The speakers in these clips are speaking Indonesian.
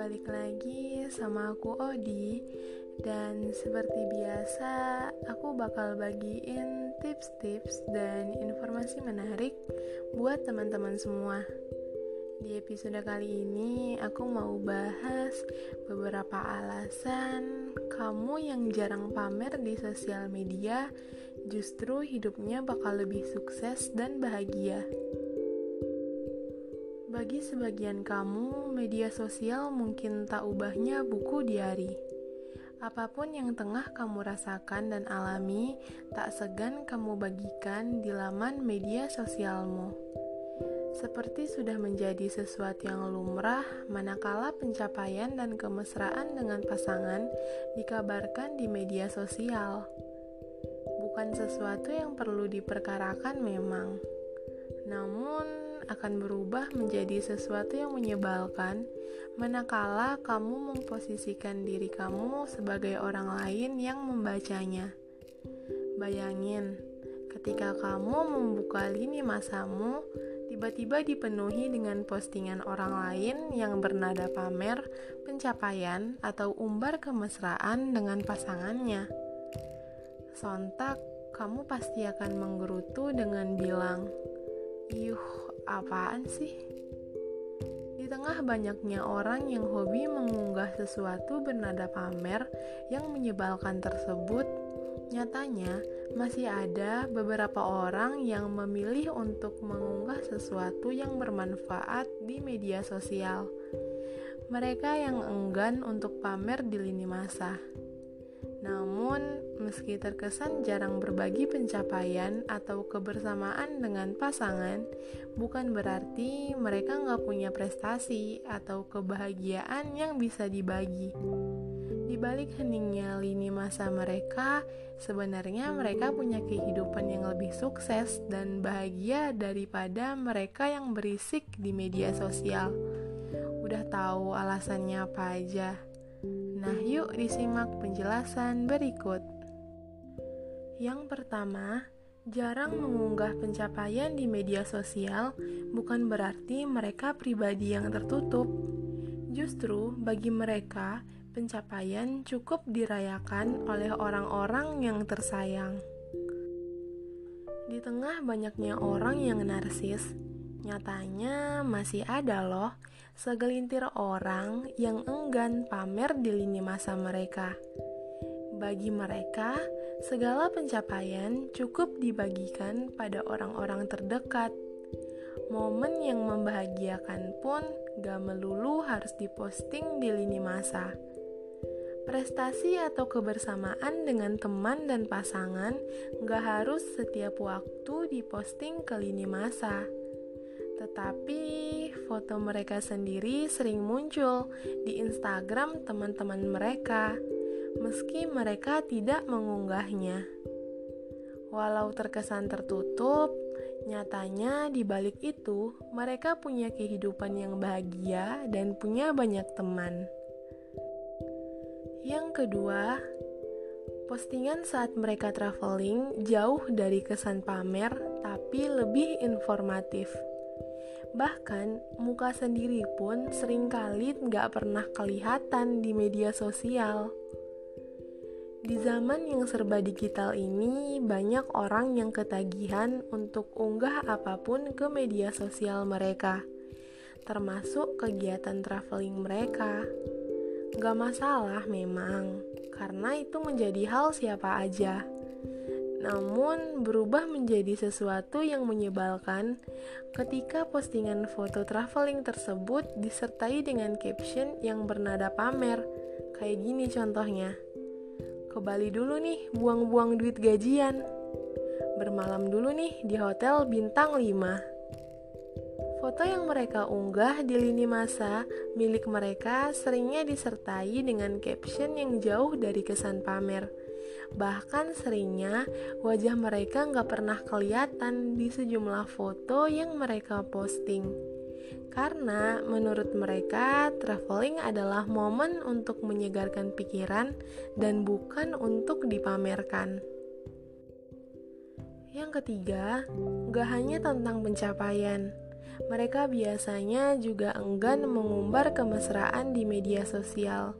balik lagi sama aku Odi. Dan seperti biasa aku bakal bagiin tips-tips dan informasi menarik buat teman-teman semua. Di episode kali ini aku mau bahas beberapa alasan kamu yang jarang pamer di sosial media justru hidupnya bakal lebih sukses dan bahagia bagi sebagian kamu, media sosial mungkin tak ubahnya buku diari. Apa pun yang tengah kamu rasakan dan alami, tak segan kamu bagikan di laman media sosialmu. Seperti sudah menjadi sesuatu yang lumrah, manakala pencapaian dan kemesraan dengan pasangan dikabarkan di media sosial. Bukan sesuatu yang perlu diperkarakan memang. Namun, akan berubah menjadi sesuatu yang menyebalkan manakala kamu memposisikan diri kamu sebagai orang lain yang membacanya. Bayangin, ketika kamu membuka lini masamu, tiba-tiba dipenuhi dengan postingan orang lain yang bernada pamer, pencapaian, atau umbar kemesraan dengan pasangannya. Sontak, kamu pasti akan menggerutu dengan bilang, "Yuh, apaan sih? Di tengah banyaknya orang yang hobi mengunggah sesuatu bernada pamer yang menyebalkan tersebut, nyatanya masih ada beberapa orang yang memilih untuk mengunggah sesuatu yang bermanfaat di media sosial. Mereka yang enggan untuk pamer di lini masa. Namun, meski terkesan jarang berbagi pencapaian atau kebersamaan dengan pasangan, bukan berarti mereka nggak punya prestasi atau kebahagiaan yang bisa dibagi. Di balik heningnya lini masa mereka, sebenarnya mereka punya kehidupan yang lebih sukses dan bahagia daripada mereka yang berisik di media sosial. Udah tahu alasannya apa aja? Nah, yuk disimak penjelasan berikut. Yang pertama, jarang mengunggah pencapaian di media sosial bukan berarti mereka pribadi yang tertutup. Justru bagi mereka, pencapaian cukup dirayakan oleh orang-orang yang tersayang. Di tengah banyaknya orang yang narsis, nyatanya masih ada loh segelintir orang yang enggan pamer di lini masa mereka. Bagi mereka, segala pencapaian cukup dibagikan pada orang-orang terdekat. Momen yang membahagiakan pun gak melulu harus diposting di lini masa. Prestasi atau kebersamaan dengan teman dan pasangan gak harus setiap waktu diposting ke lini masa tetapi foto mereka sendiri sering muncul di Instagram teman-teman mereka, meski mereka tidak mengunggahnya. Walau terkesan tertutup, nyatanya di balik itu mereka punya kehidupan yang bahagia dan punya banyak teman. Yang kedua, postingan saat mereka traveling jauh dari kesan pamer, tapi lebih informatif. Bahkan, muka sendiri pun sering kali nggak pernah kelihatan di media sosial. Di zaman yang serba digital ini, banyak orang yang ketagihan untuk unggah apa pun ke media sosial mereka, termasuk kegiatan traveling mereka. Gak masalah memang, karena itu menjadi hal siapa aja namun berubah menjadi sesuatu yang menyebalkan ketika postingan foto traveling tersebut disertai dengan caption yang bernada pamer. Kayak gini contohnya. Ke Bali dulu nih, buang-buang duit gajian. Bermalam dulu nih di hotel bintang 5. Foto yang mereka unggah di lini masa milik mereka seringnya disertai dengan caption yang jauh dari kesan pamer Bahkan seringnya wajah mereka nggak pernah kelihatan di sejumlah foto yang mereka posting. Karena menurut mereka, traveling adalah momen untuk menyegarkan pikiran dan bukan untuk dipamerkan. Yang ketiga, gak hanya tentang pencapaian. Mereka biasanya juga enggan mengumbar kemesraan di media sosial.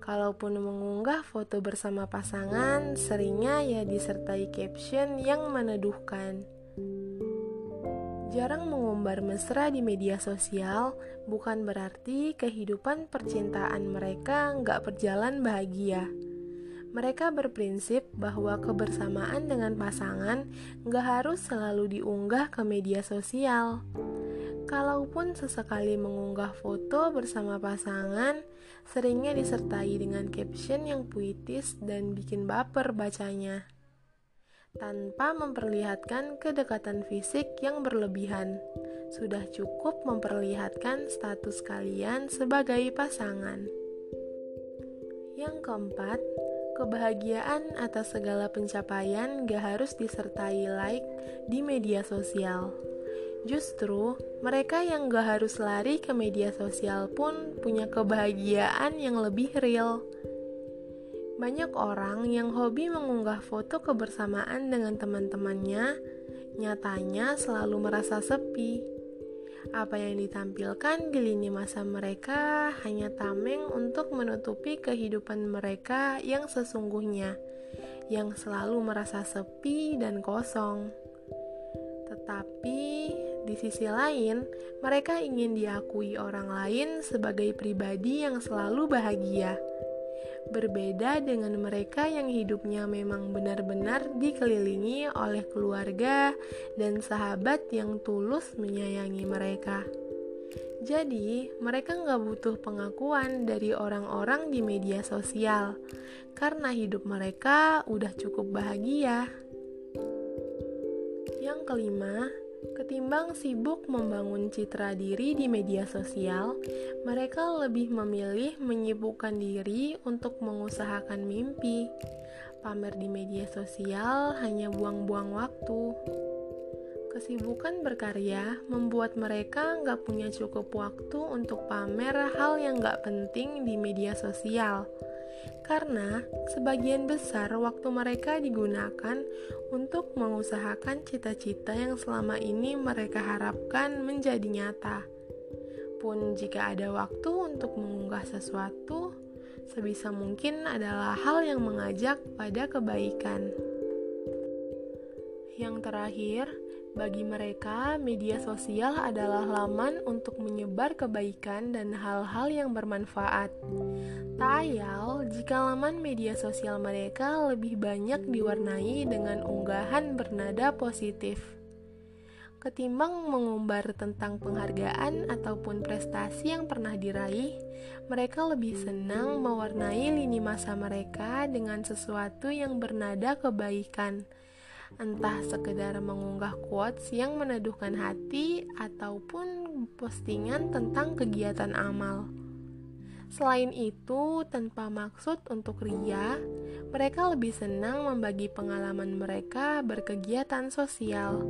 Kalaupun mengunggah foto bersama pasangan, seringnya ya disertai caption yang meneduhkan. Jarang mengumbar mesra di media sosial bukan berarti kehidupan percintaan mereka nggak berjalan bahagia. Mereka berprinsip bahwa kebersamaan dengan pasangan nggak harus selalu diunggah ke media sosial. Kalaupun sesekali mengunggah foto bersama pasangan, seringnya disertai dengan caption yang puitis dan bikin baper bacanya. Tanpa memperlihatkan kedekatan fisik yang berlebihan, sudah cukup memperlihatkan status kalian sebagai pasangan. Yang keempat, Kebahagiaan atas segala pencapaian gak harus disertai like di media sosial. Justru, mereka yang gak harus lari ke media sosial pun punya kebahagiaan yang lebih real. Banyak orang yang hobi mengunggah foto kebersamaan dengan teman-temannya, nyatanya selalu merasa sepi apa yang ditampilkan di lini masa mereka hanya tameng untuk menutupi kehidupan mereka yang sesungguhnya, yang selalu merasa sepi dan kosong. Tetapi di sisi lain, mereka ingin diakui orang lain sebagai pribadi yang selalu bahagia berbeda dengan mereka yang hidupnya memang benar-benar dikelilingi oleh keluarga dan sahabat yang tulus menyayangi mereka. Jadi, mereka nggak butuh pengakuan dari orang-orang di media sosial karena hidup mereka udah cukup bahagia. Yang kelima, Ketimbang sibuk membangun citra diri di media sosial, mereka lebih memilih menyibukkan diri untuk mengusahakan mimpi. Pamer di media sosial hanya buang-buang waktu. Kesibukan berkarya membuat mereka nggak punya cukup waktu untuk pamer hal yang nggak penting di media sosial karena sebagian besar waktu mereka digunakan untuk mengusahakan cita-cita yang selama ini mereka harapkan menjadi nyata. Pun jika ada waktu untuk mengunggah sesuatu, sebisa mungkin adalah hal yang mengajak pada kebaikan. Yang terakhir, bagi mereka, media sosial adalah laman untuk menyebar kebaikan dan hal-hal yang bermanfaat. Tak ayal jika laman media sosial mereka lebih banyak diwarnai dengan unggahan bernada positif. Ketimbang mengumbar tentang penghargaan ataupun prestasi yang pernah diraih, mereka lebih senang mewarnai lini masa mereka dengan sesuatu yang bernada kebaikan entah sekedar mengunggah quotes yang meneduhkan hati ataupun postingan tentang kegiatan amal. Selain itu, tanpa maksud untuk ria, mereka lebih senang membagi pengalaman mereka berkegiatan sosial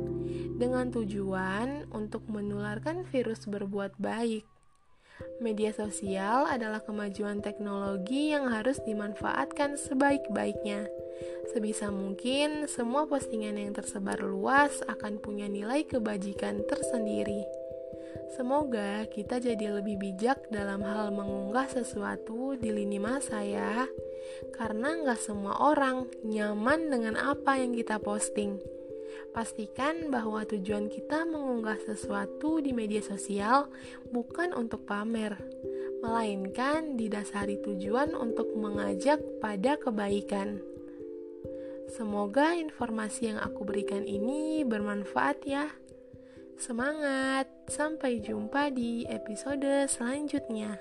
dengan tujuan untuk menularkan virus berbuat baik. Media sosial adalah kemajuan teknologi yang harus dimanfaatkan sebaik-baiknya Sebisa mungkin, semua postingan yang tersebar luas akan punya nilai kebajikan tersendiri. Semoga kita jadi lebih bijak dalam hal mengunggah sesuatu di lini masa ya, karena nggak semua orang nyaman dengan apa yang kita posting. Pastikan bahwa tujuan kita mengunggah sesuatu di media sosial bukan untuk pamer, melainkan didasari tujuan untuk mengajak pada kebaikan. Semoga informasi yang aku berikan ini bermanfaat ya. Semangat, sampai jumpa di episode selanjutnya.